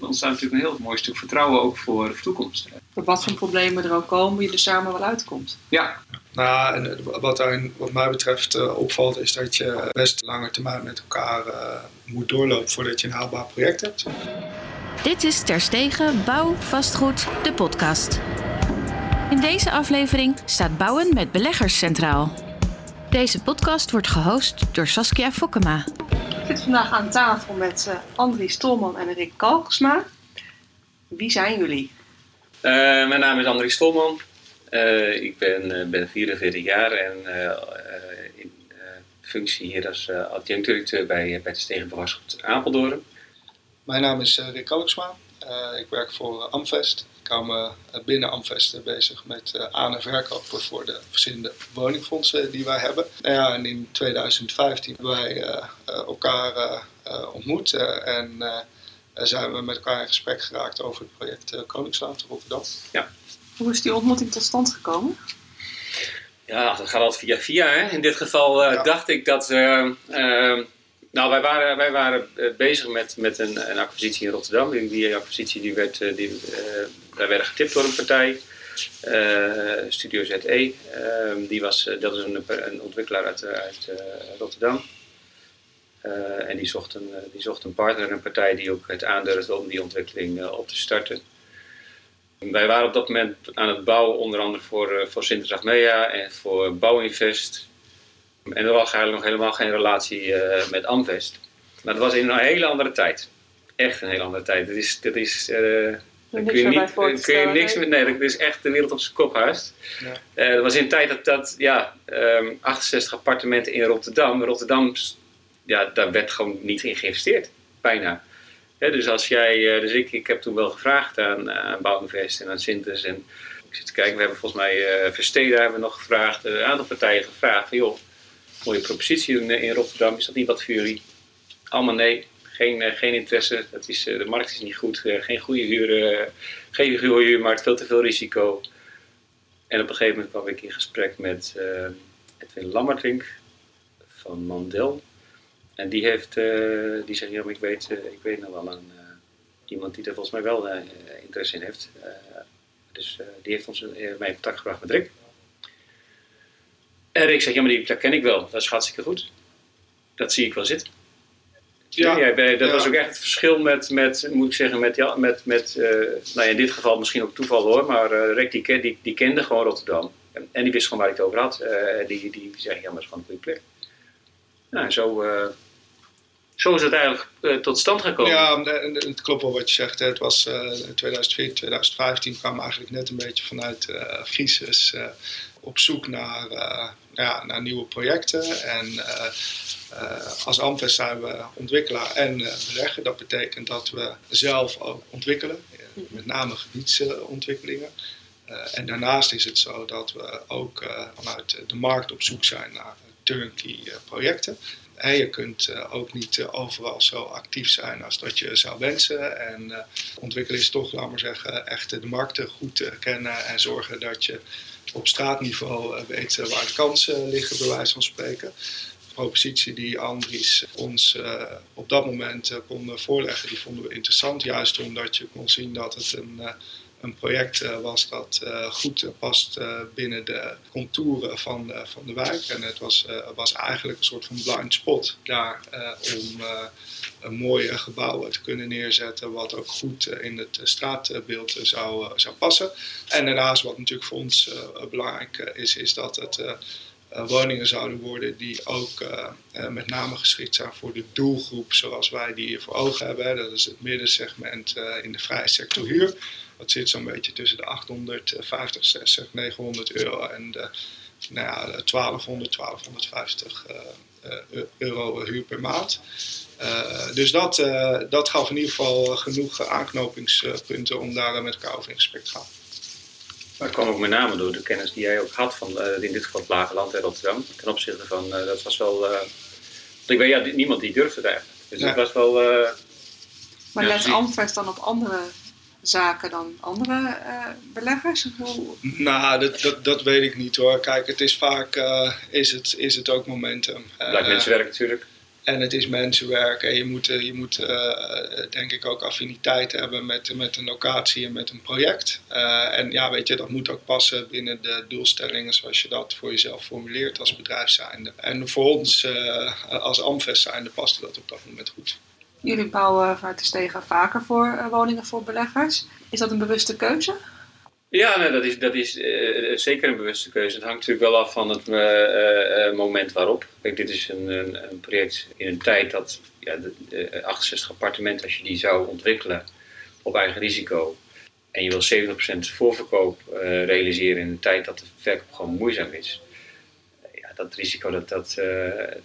Er ontstaat natuurlijk een heel mooi stuk vertrouwen ook voor de toekomst. Wat voor problemen er ook komen, je er samen wel uitkomt. Ja. Nou, en wat, daar, wat mij betreft uh, opvalt, is dat je best lange termijn met elkaar uh, moet doorlopen voordat je een haalbaar project hebt. Dit is Terstegen Bouw Vastgoed, de podcast. In deze aflevering staat bouwen met beleggers centraal. Deze podcast wordt gehost door Saskia Fokkema. Ik zit vandaag aan tafel met uh, Andries Stolman en Rick Kalksma. Wie zijn jullie? Uh, mijn naam is Andries Stolman. Uh, ik ben, ben 44 jaar en in functie hier als adjunct-directeur bij, bij de Stegen Apeldoorn. Mijn naam is Rick Kalksma. ik werk voor Amvest. Ik hou me binnen Amvest bezig met aan- en verkopen voor de verschillende woningfondsen die wij hebben. Ja, en in 2015 hebben wij elkaar ontmoet en zijn we met elkaar in gesprek geraakt over het project Koningsland Rotterdam. Ja. Hoe is die ontmoeting tot stand gekomen? Ja, dat gaat altijd via via. Hè? In dit geval uh, ja. dacht ik dat. Uh, uh, nou, wij waren, wij waren bezig met, met een, een acquisitie in Rotterdam. Die, acquisitie die werd, die, wij werden getipt door een partij, Studio ZE. die was, dat is een, een ontwikkelaar uit, uit Rotterdam. Uh, en die zocht, een, die zocht een partner, een partij die ook het aandurfde om die ontwikkeling uh, op te starten. Wij waren op dat moment aan het bouwen, onder andere voor, uh, voor Sinterklaas en voor Bouwinvest. En er was eigenlijk nog helemaal geen relatie met Amvest. Maar dat was in een hele andere tijd. Echt een hele andere tijd. Dat is, dat is, daar kun je, niet, kun je niks met. Nee, dat is echt de wereld op zijn kop haast. Ja. dat was in een tijd dat, dat ja, um, 68 appartementen in Rotterdam. Rotterdam ja, daar werd gewoon niet in geïnvesteerd. Bijna. Ja, dus als jij, dus ik, ik heb toen wel gevraagd aan, aan Bouwinvest en aan Sintes. En ik zit te kijken, we hebben volgens mij uh, Versteden hebben we nog gevraagd, een aantal partijen gevraagd van joh, mooie propositie in, in Rotterdam, is dat niet wat voor jullie? Allemaal nee, geen, uh, geen interesse, dat is, uh, de markt is niet goed, geen goede huur, geen goede huurmarkt, veel te veel risico. En op een gegeven moment kwam ik in gesprek met Edwin Lammertink van Mandel. En die, heeft, uh, die zegt, ja, ik weet, uh, ik weet nog wel een, uh, iemand die er volgens mij wel interesse in heeft. dus die heeft ons mij in contact gebracht met Rick. En Rick zegt, ja, maar die, dat ken ik wel. Dat is hartstikke goed. Dat zie ik wel zitten. Ja, ja dat ja. was ook echt het verschil met, met moet ik zeggen, met, ja, met, met nou ja, in dit geval misschien ook toeval hoor, maar Rick die, die, die kende gewoon Rotterdam. En, en die wist gewoon waar ik het over had. die, die zei, ja, maar dat is gewoon een goede plek. Nou, en zo, zo is het eigenlijk tot stand gekomen. Ja, het klopt wel wat je zegt. Het was uh, 2014, 2015 kwam eigenlijk net een beetje vanuit crisis op zoek naar, ja, naar nieuwe projecten. En als Amvest zijn we ontwikkelaar en belegger. Dat betekent dat we zelf ook ontwikkelen, met name gebiedsontwikkelingen. en daarnaast is het zo dat we ook vanuit de markt op zoek zijn naar turnkey projecten. En je kunt ook niet overal zo actief zijn als dat je zou wensen. En ontwikkelen is toch, laat maar zeggen, echt de markten goed kennen en zorgen dat je op straatniveau weet waar de kansen liggen, bij wijze van spreken. De propositie die Andries ons op dat moment kon voorleggen, die vonden we interessant. Juist omdat je kon zien dat het een een project uh, was dat uh, goed past binnen de contouren van, van de wijk. En het was, was eigenlijk een soort van blind spot daar om een mooie gebouw te kunnen neerzetten wat ook goed in het straatbeeld zou, zou passen. En daarnaast wat natuurlijk voor ons belangrijk is, is dat het woningen zouden worden die ook met name geschikt zijn voor de doelgroep zoals wij die voor ogen hebben. Dat is het middensegment in de vrije sector huur. Dat zit zo'n beetje tussen de 850, 60, 900 euro en de nou ja, 1200, 1250 uh, euro huur per maand. Uh, dus dat, uh, dat gaf in ieder geval genoeg aanknopingspunten om daar met elkaar over in gesprek te gaan. Maar dat kwam ook met name door de kennis die jij ook had van uh, in dit geval het Lage Land en Rotterdam. Ten opzichte van, dat was wel. ik weet ja, niemand die durfde het eigenlijk. Dus Nee. dat was wel. Maar Ja, let Amvest dan op andere zaken dan andere eh, beleggers? Hoe- Nou, dat, dat, dat weet ik niet hoor. Kijk, het is vaak uh, is het, is het ook momentum. Uh, Blijkt mensenwerk natuurlijk. En het is mensenwerk en je moet, je moet denk ik ook affiniteit hebben met, met een locatie en met een project. en ja, weet je, dat moet ook passen binnen de doelstellingen zoals je dat voor jezelf formuleert als bedrijf zijnde. En voor ons als Amvest zijnde paste dat op dat moment goed. Jullie bouwen vanuit de stegen vaker voor woningen voor beleggers. Is dat een bewuste keuze? Ja, nee, dat is, dat is uh, zeker een bewuste keuze. Het hangt natuurlijk wel af van het moment waarop. Kijk, dit is een, een, een, project in een tijd dat ja, de, 68 appartementen, als je die zou ontwikkelen op eigen risico. En je wil 70% voorverkoop realiseren in een tijd dat de verkoop gewoon moeizaam is. Dat risico dat, dat,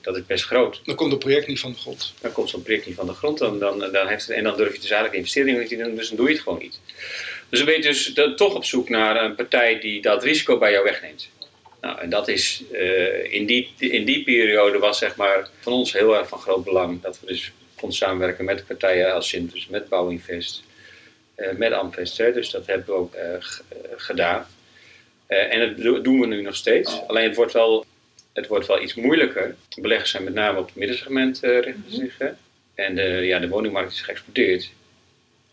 dat is best groot. Dan komt het project niet van de grond. Dan komt zo'n project niet van de grond. Dan, dan, dan heeft het, en dan durf je dus eigenlijk de investering niet te doen, dus dan doe je het gewoon niet. Dus dan ben je dus toch op zoek naar een partij die dat risico bij jou wegneemt. Nou, en dat is uh, in, die, in die periode was zeg maar van ons heel erg van groot belang dat we dus konden samenwerken met partijen als Sintus, met Bouwinvest, uh, met Amvest. Hè. Dus dat hebben we ook uh, gedaan. en dat doen we nu nog steeds. Alleen het wordt wel, het wordt wel iets moeilijker. Beleggers zijn met name op het middensegment richten mhm. zich. Hè. En de, ja, de woningmarkt is geëxplodeerd.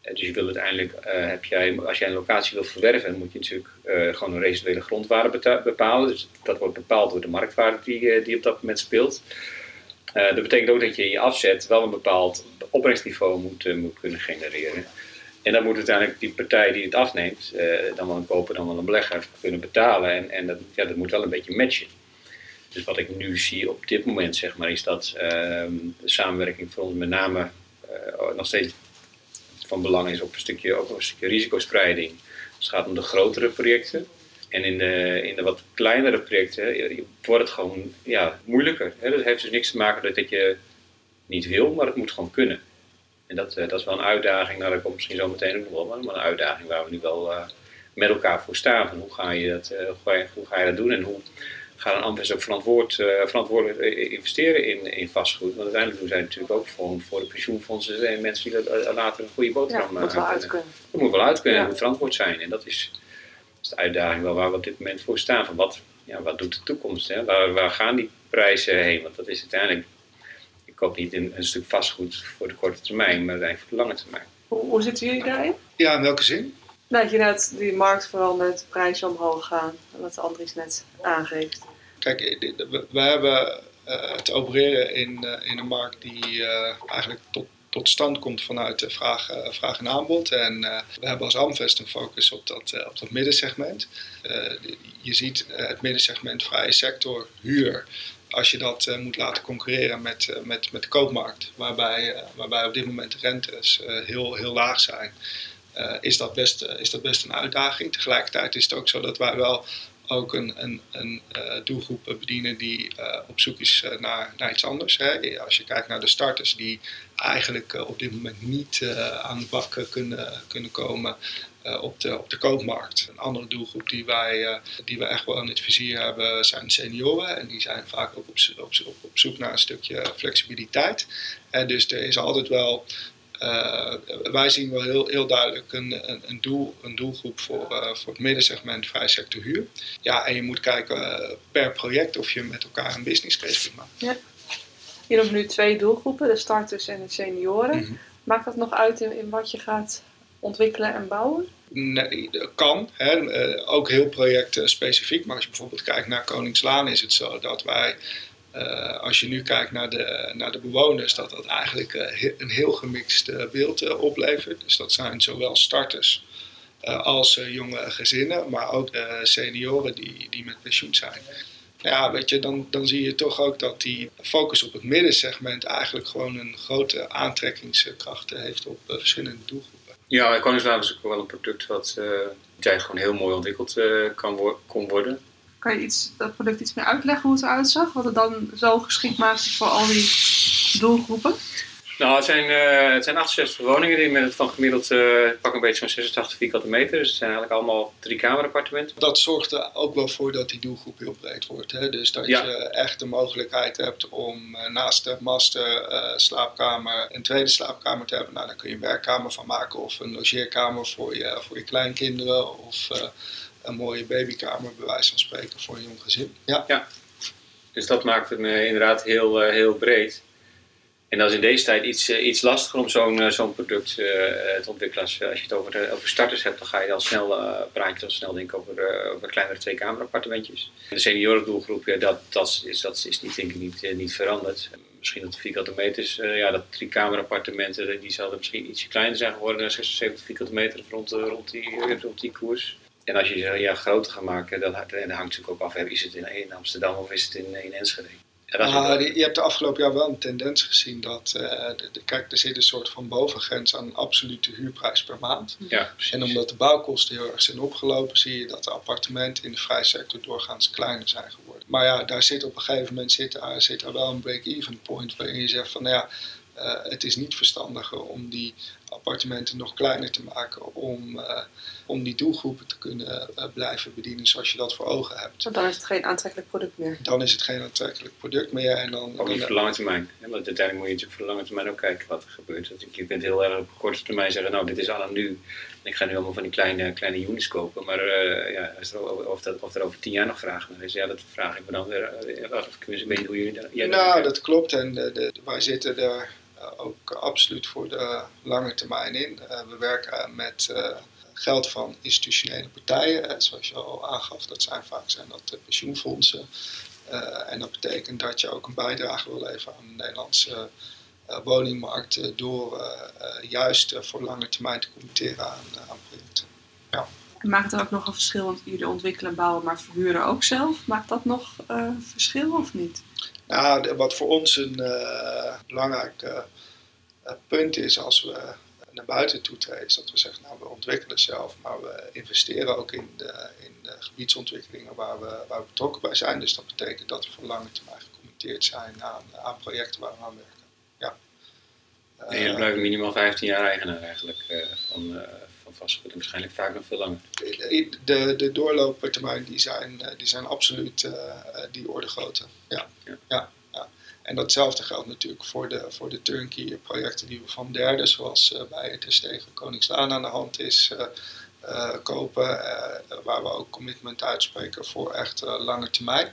Eh, dus je wil uiteindelijk, uh, heb jij, als jij een locatie wilt verwerven, moet je natuurlijk uh, gewoon een residuele grondwaarde bepalen. Dus dat wordt bepaald door de marktwaarde die, die op dat moment speelt. dat betekent ook dat je in je afzet wel een bepaald opbrengstniveau moet, moet kunnen genereren. En dan moet uiteindelijk die partij die het afneemt, dan wel een koper, dan wel een belegger, kunnen betalen. En, en dat, ja, dat moet wel een beetje matchen. Dus wat ik nu zie op dit moment, zeg maar, is dat ehm, de samenwerking voor ons met name nog steeds van belang is op een stukje, ook een stukje risicospreiding. Dus het gaat om de grotere projecten. En in de, in de wat kleinere projecten wordt het gewoon ja, moeilijker. Dat heeft dus niks te maken met dat je niet wil, maar het moet gewoon kunnen. En dat, eh, dat is wel een uitdaging, nou, daar komt misschien zo meteen ook nog wel, maar een uitdaging waar we nu wel uh, met elkaar voor staan. Van hoe, ga je dat, hoe, ga je, hoe ga je dat doen en hoe gaan een Amvest ook verantwoord, uh, verantwoordelijk eh, investeren in, in vastgoed. Want uiteindelijk doen zij natuurlijk ook voor, voor de pensioenfondsen en mensen die dat, later een goede boterham ja, moet wel uit kunnen. Dat moet wel uit kunnen en moet verantwoord zijn. En dat is, dat is de uitdaging wel waar we op dit moment voor staan. Van wat, ja, wat doet de toekomst? Hè? Waar, waar gaan die prijzen heen? Want dat is uiteindelijk, ik koop niet een, een stuk vastgoed voor de korte termijn, maar uiteindelijk voor de lange termijn. Hoe, hoe zitten jullie daarin? Ja, in welke zin? Dat je net die markt verandert, prijzen omhoog gaan, wat Andries net aangeeft. Kijk, we hebben uh, het opereren in, uh, in een markt die eigenlijk tot, tot stand komt vanuit de vraag, vraag en aanbod. En we hebben als Amvest een focus op dat, op dat middensegment. je ziet het middensegment vrije sector, huur als je dat moet laten concurreren met, met, met de koopmarkt, waarbij, waarbij op dit moment de rentes heel, heel laag zijn, is, dat best, is dat best een uitdaging. Tegelijkertijd is het ook zo dat wij wel ook een, een, een uh, doelgroep bedienen die uh, op zoek is uh, naar, naar iets anders. Hè. Als je kijkt naar de starters die eigenlijk op dit moment niet aan de bak kunnen, kunnen komen op, de, op de koopmarkt. Een andere doelgroep die wij, die we echt wel in het vizier hebben zijn senioren. En die zijn vaak ook op, op, op, op zoek naar een stukje flexibiliteit. En dus er is altijd wel uh, wij zien wel heel, heel duidelijk een, een, een, doel, een doelgroep voor, uh, voor het middensegment vrij sector huur. Ja, en je moet kijken uh, per project of je met elkaar een business case kunt maken. Ja. Je noemt nu twee doelgroepen, de starters en de senioren. Mm -hmm. Maakt dat nog uit in, in, wat je gaat ontwikkelen en bouwen? Nee, dat kan. Hè. ook heel projectspecifiek. Maar als je bijvoorbeeld kijkt naar Koningslaan is het zo dat wij uh, als je nu kijkt naar de, naar de bewoners, dat dat eigenlijk uh, een heel gemixt uh, beeld oplevert. Dus dat zijn zowel starters als jonge gezinnen, maar ook senioren die, die met pensioen zijn. Ja, weet je, dan, dan zie je toch ook dat die focus op het middensegment eigenlijk gewoon een grote aantrekkingskracht heeft op verschillende doelgroepen. Ja, Koningslaan is ook wel een product wat uh, gewoon heel mooi ontwikkeld kan kon worden. Kan je iets, dat product iets meer uitleggen hoe het eruit zag? Wat het dan zo geschikt maakt voor al die doelgroepen? Nou, het zijn, uh, het zijn 68 woningen die met het van gemiddeld uh, pak een beetje zo'n 86 vierkante meter. Dus het zijn eigenlijk allemaal drie kamerappartementen. Dat zorgt er ook wel voor dat die doelgroep heel breed wordt. Hè? Dus dat ja. je echt de mogelijkheid hebt om uh, naast de master, slaapkamer een tweede slaapkamer te hebben. Nou, daar kun je een werkkamer van maken of een logeerkamer voor je, voor je kleinkinderen. Of een mooie babykamer, bij wijze van spreken, voor een jong gezin. Ja. ja. Dus dat maakt hem inderdaad heel, heel breed. En dat is in deze tijd iets, iets lastiger om zo'n zo'n product te ontwikkelen. Als, als je het over, over starters hebt, dan ga je al snel, je al snel denk ik over, over kleinere twee-kamer appartementjes. De seniorendoelgroep, ja, dat, dat, is, dat is niet, denk ik niet, niet veranderd misschien dat de vierkante meters, uh, ja, dat drie kamerappartementen, die zouden misschien ietsje kleiner zijn geworden dan 76 vierkante meter rond, rond, die, rond die koers. En als je ze ja, groter gaat maken, dat, dat hangt natuurlijk ook af, is het in, in Amsterdam of is het in, in Enschede? Ja, je hebt de afgelopen jaar wel een tendens gezien dat, uh, de, kijk, er zit een soort van bovengrens aan een absolute huurprijs per maand. Ja, en omdat de bouwkosten heel erg zijn opgelopen, zie je dat de appartementen in de vrije sector doorgaans kleiner zijn geworden. Maar ja, daar zit op een gegeven moment zit, daar, zit er wel een break-even point waarin je zegt van, nou ja, uh, het is niet verstandiger om die appartementen nog kleiner te maken om, uh, om die doelgroepen te kunnen uh, blijven bedienen zoals je dat voor ogen hebt. Want dan is het geen aantrekkelijk product meer. Dan is het geen aantrekkelijk product meer. En dan, ook niet voor de lange termijn. Ja, want uiteindelijk moet je natuurlijk voor de lange termijn ook kijken wat er gebeurt. Dat je kunt heel erg op korte termijn zeggen, nou dit is aan nu. En ik ga nu allemaal van die kleine, kleine units kopen. Maar uh, ja, er, of, dat, of er over tien jaar nog vragen naar is, ja, dat vraag ik me dan weer. Of ik weet niet hoe jullie dat... Nou, dat klopt. En de, de, wij zitten daar eh, ook absoluut voor de lange termijn in. Eh, we werken met eh, geld van institutionele partijen. zoals je al aangaf, dat zijn vaak zijn dat de pensioenfondsen. en dat betekent dat je ook een bijdrage wil leveren aan de Nederlandse woningmarkt door juist voor lange termijn te committeren aan, projecten. Ja. Maakt het ook nog een verschil, want jullie ontwikkelen en bouwen, maar verhuren ook zelf. Maakt dat nog verschil of niet? Nou, wat voor ons een uh, belangrijk uh, punt is als we naar buiten toe treden, is dat we zeggen, nou we ontwikkelen zelf, maar we investeren ook in de, in de gebiedsontwikkelingen waar we, waar we betrokken bij zijn. Dus dat betekent dat we voor lange termijn gecommitteerd zijn aan, aan projecten waar we aan werken. Ja. En je blijft minimaal 15 jaar eigenaar eigenlijk van, van vastgoed en waarschijnlijk vaak nog veel langer. De, de doorlooptermijnen die zijn, die zijn absoluut die orde grootte. Ja. ja. ja. En datzelfde geldt natuurlijk voor de, voor de turnkey projecten die we van derden, zoals uh, bij het Stegen Koningslaan aan de hand is, uh, kopen. waar we ook commitment uitspreken voor echt lange termijn.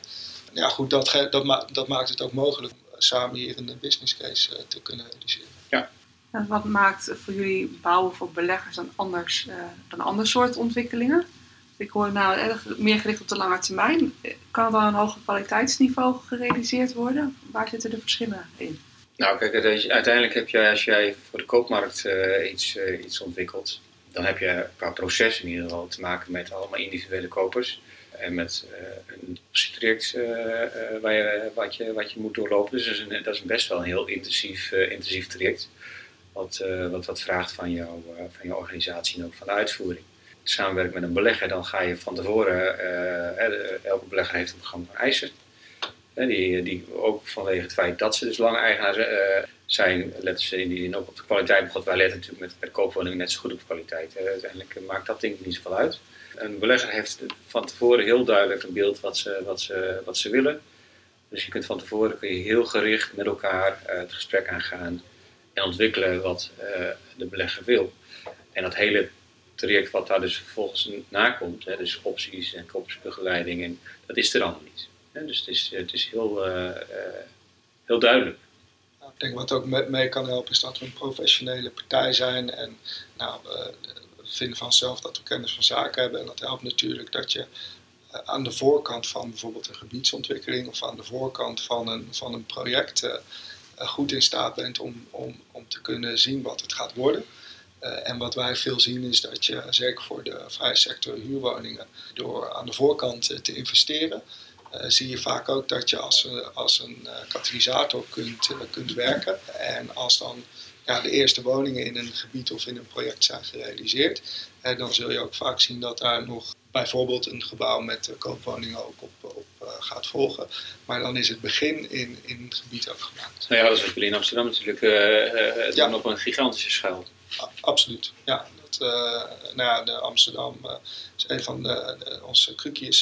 Ja goed, dat, dat, ma dat maakt het ook mogelijk om samen hier een business case te kunnen realiseren. Ja. Wat maakt voor jullie bouwen voor beleggers dan anders dan ander soort ontwikkelingen? Ik hoor nou erg meer gericht op de lange termijn. Kan dan een hoger kwaliteitsniveau gerealiseerd worden? Waar zitten de verschillen in? Nou, kijk, uiteindelijk heb je, als jij voor de koopmarkt uh, iets, iets ontwikkelt, dan heb je qua proces in ieder geval te maken met allemaal individuele kopers. En met een traject waar wat, je, wat je moet doorlopen. Dus dat is, een, dat is best wel een heel intensief, intensief traject. Wat, wat, wat vraagt van, jou, van je organisatie en ook van de uitvoering samenwerkt met een belegger, dan ga je van tevoren, uh, elke belegger heeft een programma van eisen. die, die ook vanwege het feit dat ze dus lang eigenaar zijn, letten ze in die ook op de kwaliteit. Want wij letten natuurlijk met, met koopwoningen net zo goed op kwaliteit. uiteindelijk maakt dat ding niet zoveel uit. Een belegger heeft van tevoren heel duidelijk een beeld wat ze, wat ze, wat ze willen. Dus je kunt van tevoren kun je heel gericht met elkaar het gesprek aangaan en ontwikkelen wat de belegger wil. En dat hele traject wat daar dus vervolgens nakomt, hè, dus opties en koopsbegeleiding, en dat is er allemaal niet. Hè. Dus het is, het is heel, uh, uh, heel duidelijk. Nou, ik denk wat ook mee kan helpen is dat we een professionele partij zijn en nou, we vinden vanzelf dat we kennis van zaken hebben en dat helpt natuurlijk dat je aan de voorkant van bijvoorbeeld een gebiedsontwikkeling of aan de voorkant van een, van een project goed in staat bent om, om, om te kunnen zien wat het gaat worden. Uh, en wat wij veel zien is dat je, zeker voor de vrije sector huurwoningen, door aan de voorkant uh, te investeren, zie je vaak ook dat je als, als een katalysator kunt, kunt werken. En als dan ja, de eerste woningen in een gebied of in een project zijn gerealiseerd, dan zul je ook vaak zien dat daar nog bijvoorbeeld een gebouw met koopwoningen ook op, op gaat volgen. Maar dan is het begin in, in het gebied ook gemaakt. Nou ja, dat is wat jullie in Amsterdam natuurlijk uh, doen op een gigantische schaal absoluut, ja. Dat, uh, nou ja, de Amsterdam uh, is een van de, de onze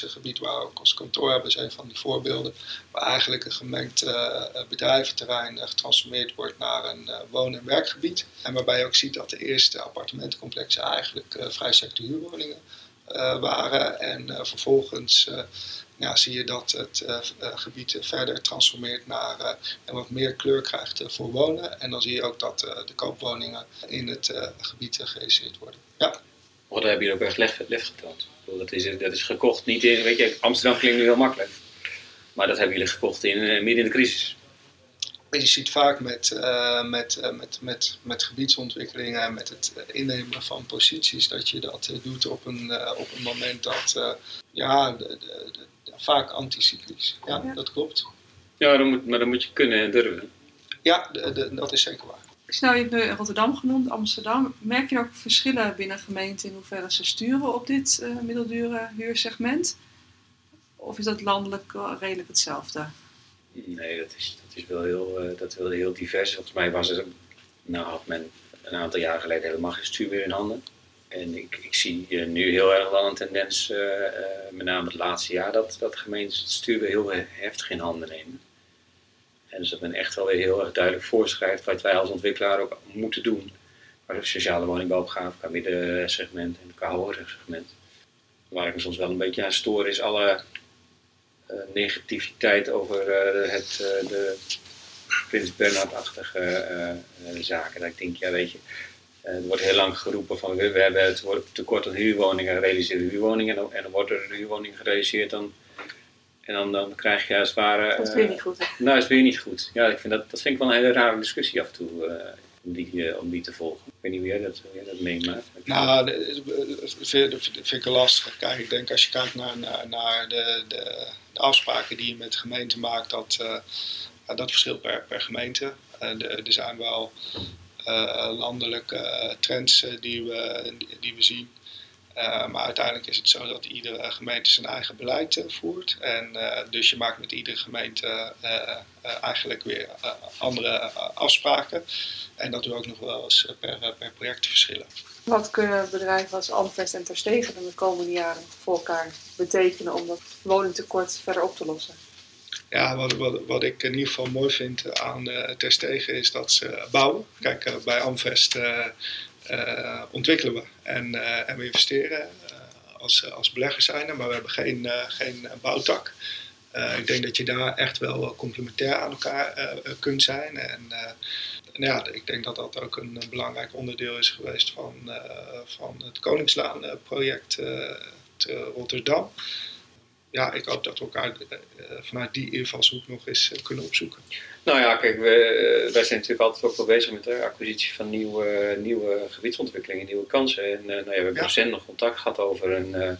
gebied waar we ook ons kantoor hebben, is een van die voorbeelden. Waar eigenlijk een gemengd uh, bedrijventerrein getransformeerd wordt naar een woon- en werkgebied. En waarbij je ook ziet dat de eerste appartementencomplexen eigenlijk vrij sector huurwoningen waren. En vervolgens ja, zie je dat het gebied verder transformeert naar en wat meer kleur krijgt voor wonen. En dan zie je ook dat de koopwoningen in het gebied gerealiseerd worden. Ja. Oh, daar heb je ook echt lef getoond. Dat is, dat is gekocht niet in, weet je, Amsterdam klinkt nu heel makkelijk. Maar dat hebben jullie gekocht in, midden in de crisis je ziet vaak met, uh, met, uh, met, met, met gebiedsontwikkelingen en met het innemen van posities dat je dat uh, doet op een, op een moment dat ja, de, de, de, vaak anticyclisch. Ja, ja, dat klopt. Ja, dan moet, maar dan moet je kunnen en durven. Ja, dat is zeker waar. Nou, je hebt nu Rotterdam genoemd, Amsterdam. Merk je ook verschillen binnen gemeenten in hoeverre ze sturen op dit middeldure huursegment? Of is dat landelijk redelijk hetzelfde? Nee, dat is, is wel heel, uh, dat wel heel divers. Volgens mij was het, nou had men een aantal jaar geleden helemaal geen stuur in handen. En ik, ik zie nu heel erg wel een tendens, uh, met name het laatste jaar, dat, dat gemeentes het stuur weer heel heftig in handen nemen. En dus dat men echt wel weer heel erg duidelijk voorschrijft wat wij als ontwikkelaar ook moeten doen. Qua sociale woningbouwopgave, qua middensegment en qua hogere segment. Waar ik me soms wel een beetje aan stoor is alle eh, negativiteit over eh, het, eh, de Prins Bernhard-achtige zaken. Dat ik denk, ja weet je, er wordt heel lang geroepen van we, hebben het tekort aan huurwoningen, realiseren huurwoningen en, en dan wordt er een huurwoning gerealiseerd dan en dan, dan krijg je als het ware... Dat is weer niet goed. Hè? Nou, is weer niet goed. Ja, ik vind dat, dat vind ik wel een hele rare discussie af en toe om, die, om die te volgen. Ik weet niet hoe jij dat, dat meemaakt. Nou, dat vind, ik lastig. Kijk, ik denk als je kijkt naar, naar, de, de de afspraken die je met de gemeente maakt, dat, dat verschilt per, gemeente. Er zijn wel landelijke trends die, we, die, we zien. Maar uiteindelijk is het zo dat iedere gemeente zijn eigen beleid voert. En dus je maakt met iedere gemeente eigenlijk weer andere afspraken. En dat doe ook nog wel eens per, per project verschillen. Wat kunnen bedrijven als Amvest en Terstegen in de komende jaren voor elkaar betekenen om dat woningtekort verder op te lossen? Ja, wat, wat, wat ik in ieder geval mooi vind aan uh, Terstegen is dat ze bouwen. Kijk, uh, bij Amvest uh, ontwikkelen we en, en we investeren als, als belegger zijn, maar we hebben geen, geen bouwtak. ik denk dat je daar echt wel complementair aan elkaar kunt zijn. En ja, ik denk dat dat ook een belangrijk onderdeel is geweest van, van het Koningslaan-project uh, Rotterdam. Ja, ik hoop dat we elkaar uh, vanuit die invalshoek nog eens kunnen opzoeken. Nou ja, kijk, we, wij zijn natuurlijk altijd ook wel bezig met de acquisitie van nieuwe, nieuwe gebiedsontwikkelingen, nieuwe kansen. En nou ja, we hebben ja. recent nog contact gehad over een,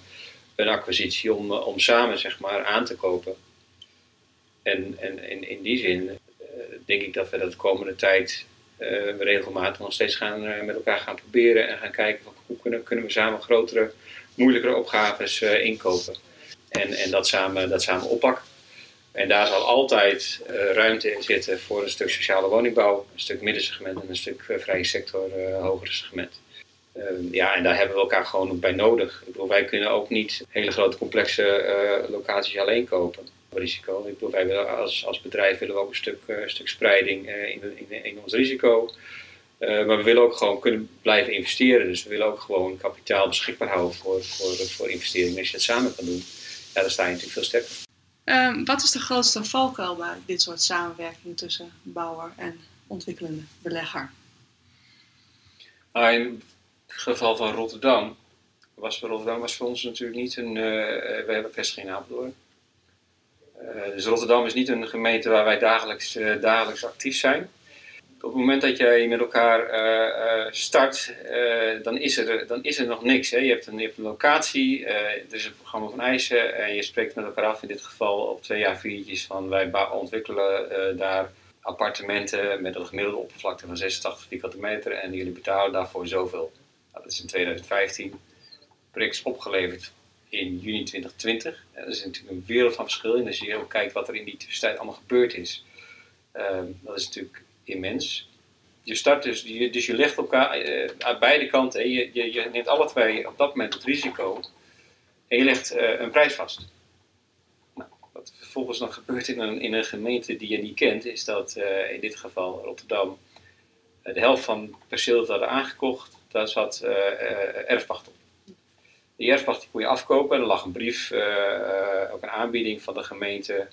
een acquisitie om, om samen zeg maar, aan te kopen. En, en, en in die zin denk ik dat we dat de komende tijd uh, regelmatig nog steeds gaan, uh, met elkaar gaan proberen en gaan kijken van hoe kunnen, kunnen we samen grotere, moeilijkere opgaves uh, inkopen. En, en dat, samen, dat samen oppakken. En daar zal altijd ruimte in zitten voor een stuk sociale woningbouw, een stuk middensegment en een stuk vrije sector, hogere segment. Ehm, ja, en daar hebben we elkaar gewoon ook bij nodig. Ik bedoel, wij kunnen ook niet hele grote complexe locaties alleen kopen risico. Ik bedoel, wij willen als, als bedrijf willen we ook een stuk, stuk spreiding in, in, in, ons risico. Maar we willen ook gewoon kunnen blijven investeren. Dus we willen ook gewoon kapitaal beschikbaar houden voor, voor, voor investeringen. Als je dat samen kan doen, ja, dan sta je natuurlijk veel sterker. Um, wat is de grootste valkuil bij dit soort samenwerking tussen bouwer en ontwikkelende belegger? Ah, in het geval van Rotterdam was voor Rotterdam was voor ons natuurlijk niet een. we hebben vestiging in Apeldoorn. Eh, dus Rotterdam is niet een gemeente waar wij dagelijks, eh, dagelijks actief zijn. Op het moment dat jij met elkaar eh, start, dan, is er, dan is er nog niks. Hè. Je, hebt een, locatie, er is een programma van eisen en je spreekt met elkaar af, in dit geval op twee jaar viertjes van wij ontwikkelen daar appartementen met een gemiddelde oppervlakte van 86 vierkante meter en jullie betalen daarvoor zoveel. Nou, dat is in 2015. Project is opgeleverd in juni 2020. Er is natuurlijk een wereld van verschil in als je ook kijkt wat er in die tussentijd allemaal gebeurd is. Ehm, dat is natuurlijk immens. Je start dus, je, dus je legt elkaar uh, aan beide kanten, je, je, je, neemt alle twee op dat moment het risico en je legt uh, een prijs vast. Nou, wat vervolgens nog gebeurt in een, in een gemeente die je niet kent, is dat uh, in dit geval Rotterdam de helft van het perceel dat hadden aangekocht, daar zat erfpacht op. Die erfpacht die kon je afkopen. Er lag een brief, ook een aanbieding van de gemeente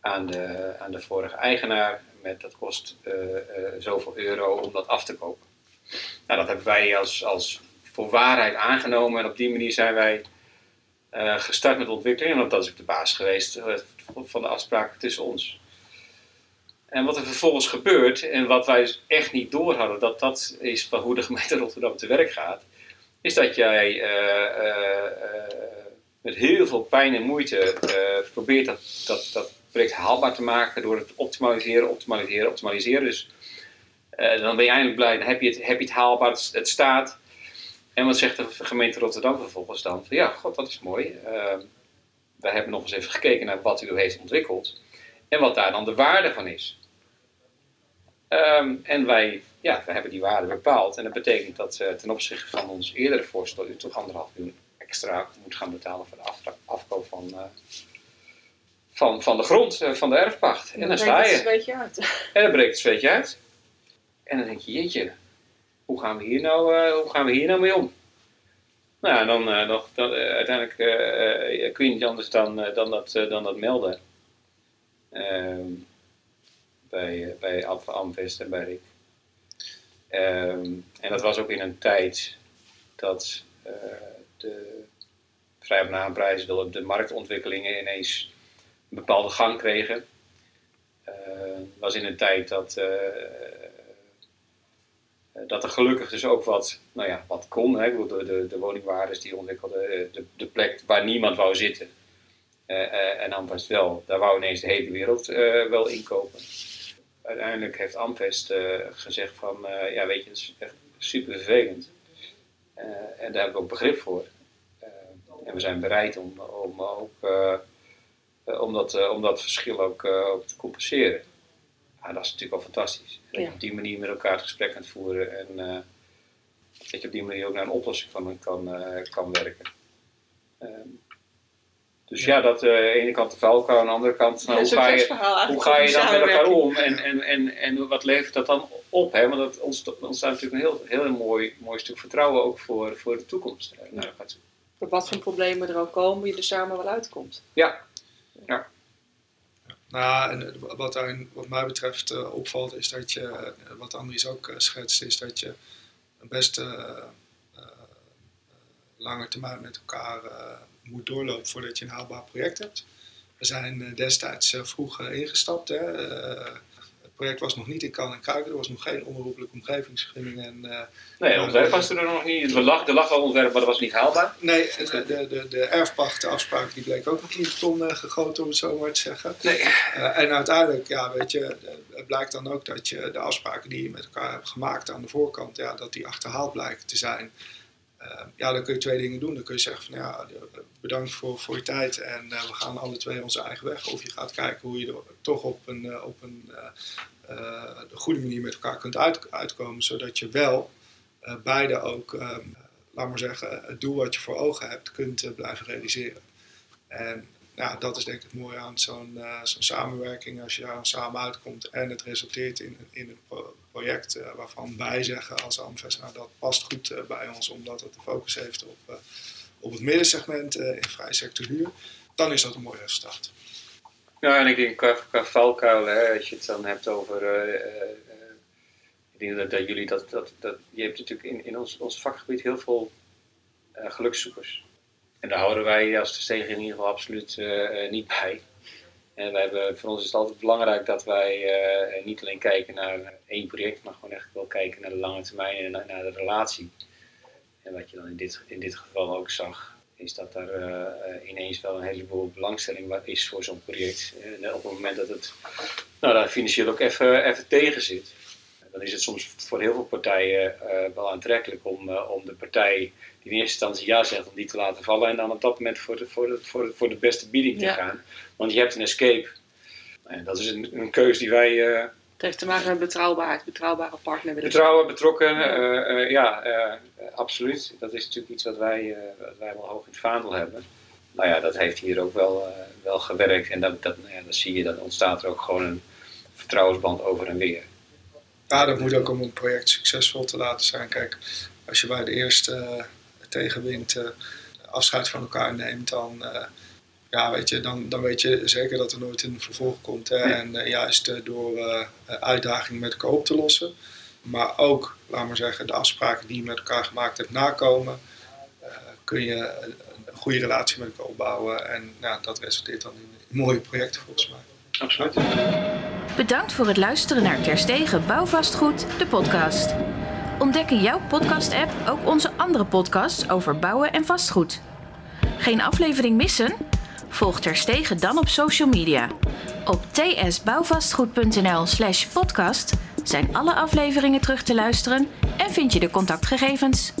aan de, aan de vorige eigenaar. Met dat kost zoveel euro om dat af te kopen. Nou, dat hebben wij als, als voor waarheid aangenomen. En op die manier zijn wij gestart met ontwikkeling. En dat is ook de basis geweest van de afspraken tussen ons. En wat er vervolgens gebeurt, en wat wij echt niet door hadden, dat dat is van hoe de gemeente Rotterdam te werk gaat, is dat jij met heel veel pijn en moeite probeert dat, dat, dat project haalbaar te maken door het optimaliseren, optimaliseren, optimaliseren. Dus dan ben je eindelijk blij, dan heb je het, heb je het haalbaar, het, het staat. En wat zegt de gemeente Rotterdam vervolgens dan? Van, ja, god, dat is mooi. wij hebben nog eens even gekeken naar wat u heeft ontwikkeld. En wat daar dan de waarde van is. Um, en wij, ja, wij hebben die waarde bepaald. En dat betekent dat uh, ten opzichte van ons eerdere voorstel u toch anderhalf miljoen extra moet gaan betalen voor de afkoop van, uh, van, van de grond, uh, van de erfpacht. En, en dan sta je. En dan breekt het zweetje uit. En dan denk je, jeetje, hoe gaan we hier nou, hoe gaan we hier nou mee om? Nou ja, dan, dan, dan uiteindelijk kun je niet anders dan, dan, dat, dan dat melden. Ehm, bij, eh, bij Amvest en bij Rick. Um, en dat was ook in een tijd dat uh, de vrij naamprijzen, de, de marktontwikkelingen ineens een bepaalde gang kregen. Uh, was in een tijd dat, uh, dat er gelukkig dus ook wat, nou ja, wat kon. Hè? De, de, de die ontwikkelden, de, de plek waar niemand wou zitten. en Amvest wel, daar wou ineens de hele wereld wel inkopen uiteindelijk heeft Amvest gezegd van, ja weet je, het is echt super vervelend. En daar hebben we ook begrip voor. en we zijn bereid om, om, ook, om, dat, om dat verschil ook, ook te compenseren. Ja, dat is natuurlijk wel fantastisch. Dat je op die manier met elkaar het gesprek kunt voeren en dat je op die manier ook naar een oplossing van kan, kan werken. Ehm, dus ja, dat uh, aan de ene kant de valkuil, aan de andere kant, nou, hoe, ga je, hoe ga je dan met elkaar om en, en, en, en wat levert dat dan op? Hè? Want dat ontstaat natuurlijk een heel, heel mooi, mooi stuk vertrouwen ook voor, voor de toekomst. Ja. Nou, voor wat voor problemen er ook komen, je er samen wel uitkomt. Ja. Ja. Nou, en wat, daar, wat mij betreft uh, opvalt, is dat je, uh, wat Andries ook schetst, is dat je best lange termijn met elkaar moet doorlopen voordat je een haalbaar project hebt. We zijn eh, destijds eh, vroeg eh, ingestapt. Hè. Het project was nog niet in kan en kruiken. Er was nog geen onderroepelijke omgevingsvergunning. En, nee, het ontwerp was er nog niet. Er lag, er lag al ontwerp, maar dat was niet haalbaar. Nee, de, de, de, de erfpachtafspraak die bleek ook nog niet in ton gegoten, om het zo maar te zeggen. Nee. en uiteindelijk, ja, weet je, het blijkt dan ook dat je de afspraken die je met elkaar hebt gemaakt aan de voorkant, ja, dat die achterhaald blijken te zijn. Uh, ja, dan kun je twee dingen doen. Dan kun je zeggen van ja, bedankt voor, voor je tijd en uh, we gaan alle twee onze eigen weg. Of je gaat kijken hoe je er toch op een, uh, op een goede manier met elkaar kunt uit, uitkomen. Zodat je wel beide ook, laat maar zeggen, het doel wat je voor ogen hebt, kunt blijven realiseren. En ja, dat is denk ik het mooie aan zo'n zo'n samenwerking. Als je daar samen uitkomt en het resulteert in, in een project uh, waarvan wij zeggen als Amvest, nou dat past goed uh, bij ons omdat het de focus heeft op, uh, op het middensegment in vrij sector huur, dan is dat een mooi resultaat. Ja, en ik denk qua, qua valkuil, hè, als je het dan hebt over. ik denk dat, jullie dat, dat, dat. Je hebt natuurlijk in, in ons, ons vakgebied heel veel gelukszoekers. En daar houden wij als de in ieder geval absoluut niet bij. En hebben, voor ons is het altijd belangrijk dat wij uh, niet alleen kijken naar één project, maar gewoon echt wel kijken naar de lange termijn en naar, de relatie. En wat je dan in dit, in dit geval ook zag, is dat er uh, ineens wel een heleboel belangstelling is voor zo'n project. En op het moment dat het nou, daar financieel ook even, even tegen zit, dan is het soms voor heel veel partijen uh, wel aantrekkelijk om, om de partij die in eerste instantie ja zegt, om die te laten vallen en dan op dat moment voor de, voor de, voor de, voor de beste bieding te gaan. Want je hebt een escape. En dat is een, een keuze die wij. Uh, het heeft te maken met betrouwbaarheid, betrouwbare partner. Betrouwen, betrokken, ja, absoluut. Dat is natuurlijk iets wat wij, wat wij wel hoog in het vaandel hebben. Nou ja, dat heeft hier ook wel, wel gewerkt. En dat, dat, nou ja, dat zie je, dan ontstaat er ook gewoon een vertrouwensband over en weer. Ja, dat moet ook om een project succesvol te laten zijn. Kijk, als je bij de eerste tegenwind afscheid van elkaar neemt, dan, ja, weet je, dan, dan weet je zeker dat er nooit een vervolg komt. Hè? En juist door uitdagingen met elkaar op te lossen, maar ook, laat maar zeggen, de afspraken die je met elkaar gemaakt hebt nakomen, kun je een goede relatie met elkaar opbouwen. En nou, dat resulteert dan in mooie projecten volgens mij. Absoluut. Bedankt voor het luisteren naar Terstegen Bouwvastgoed, de podcast. Ontdek in jouw podcast-app ook onze andere podcasts over bouwen en vastgoed. Geen aflevering missen? Volg Terstegen dan op social media. Op tsbouwvastgoed.nl slash podcast zijn alle afleveringen terug te luisteren en vind je de contactgegevens.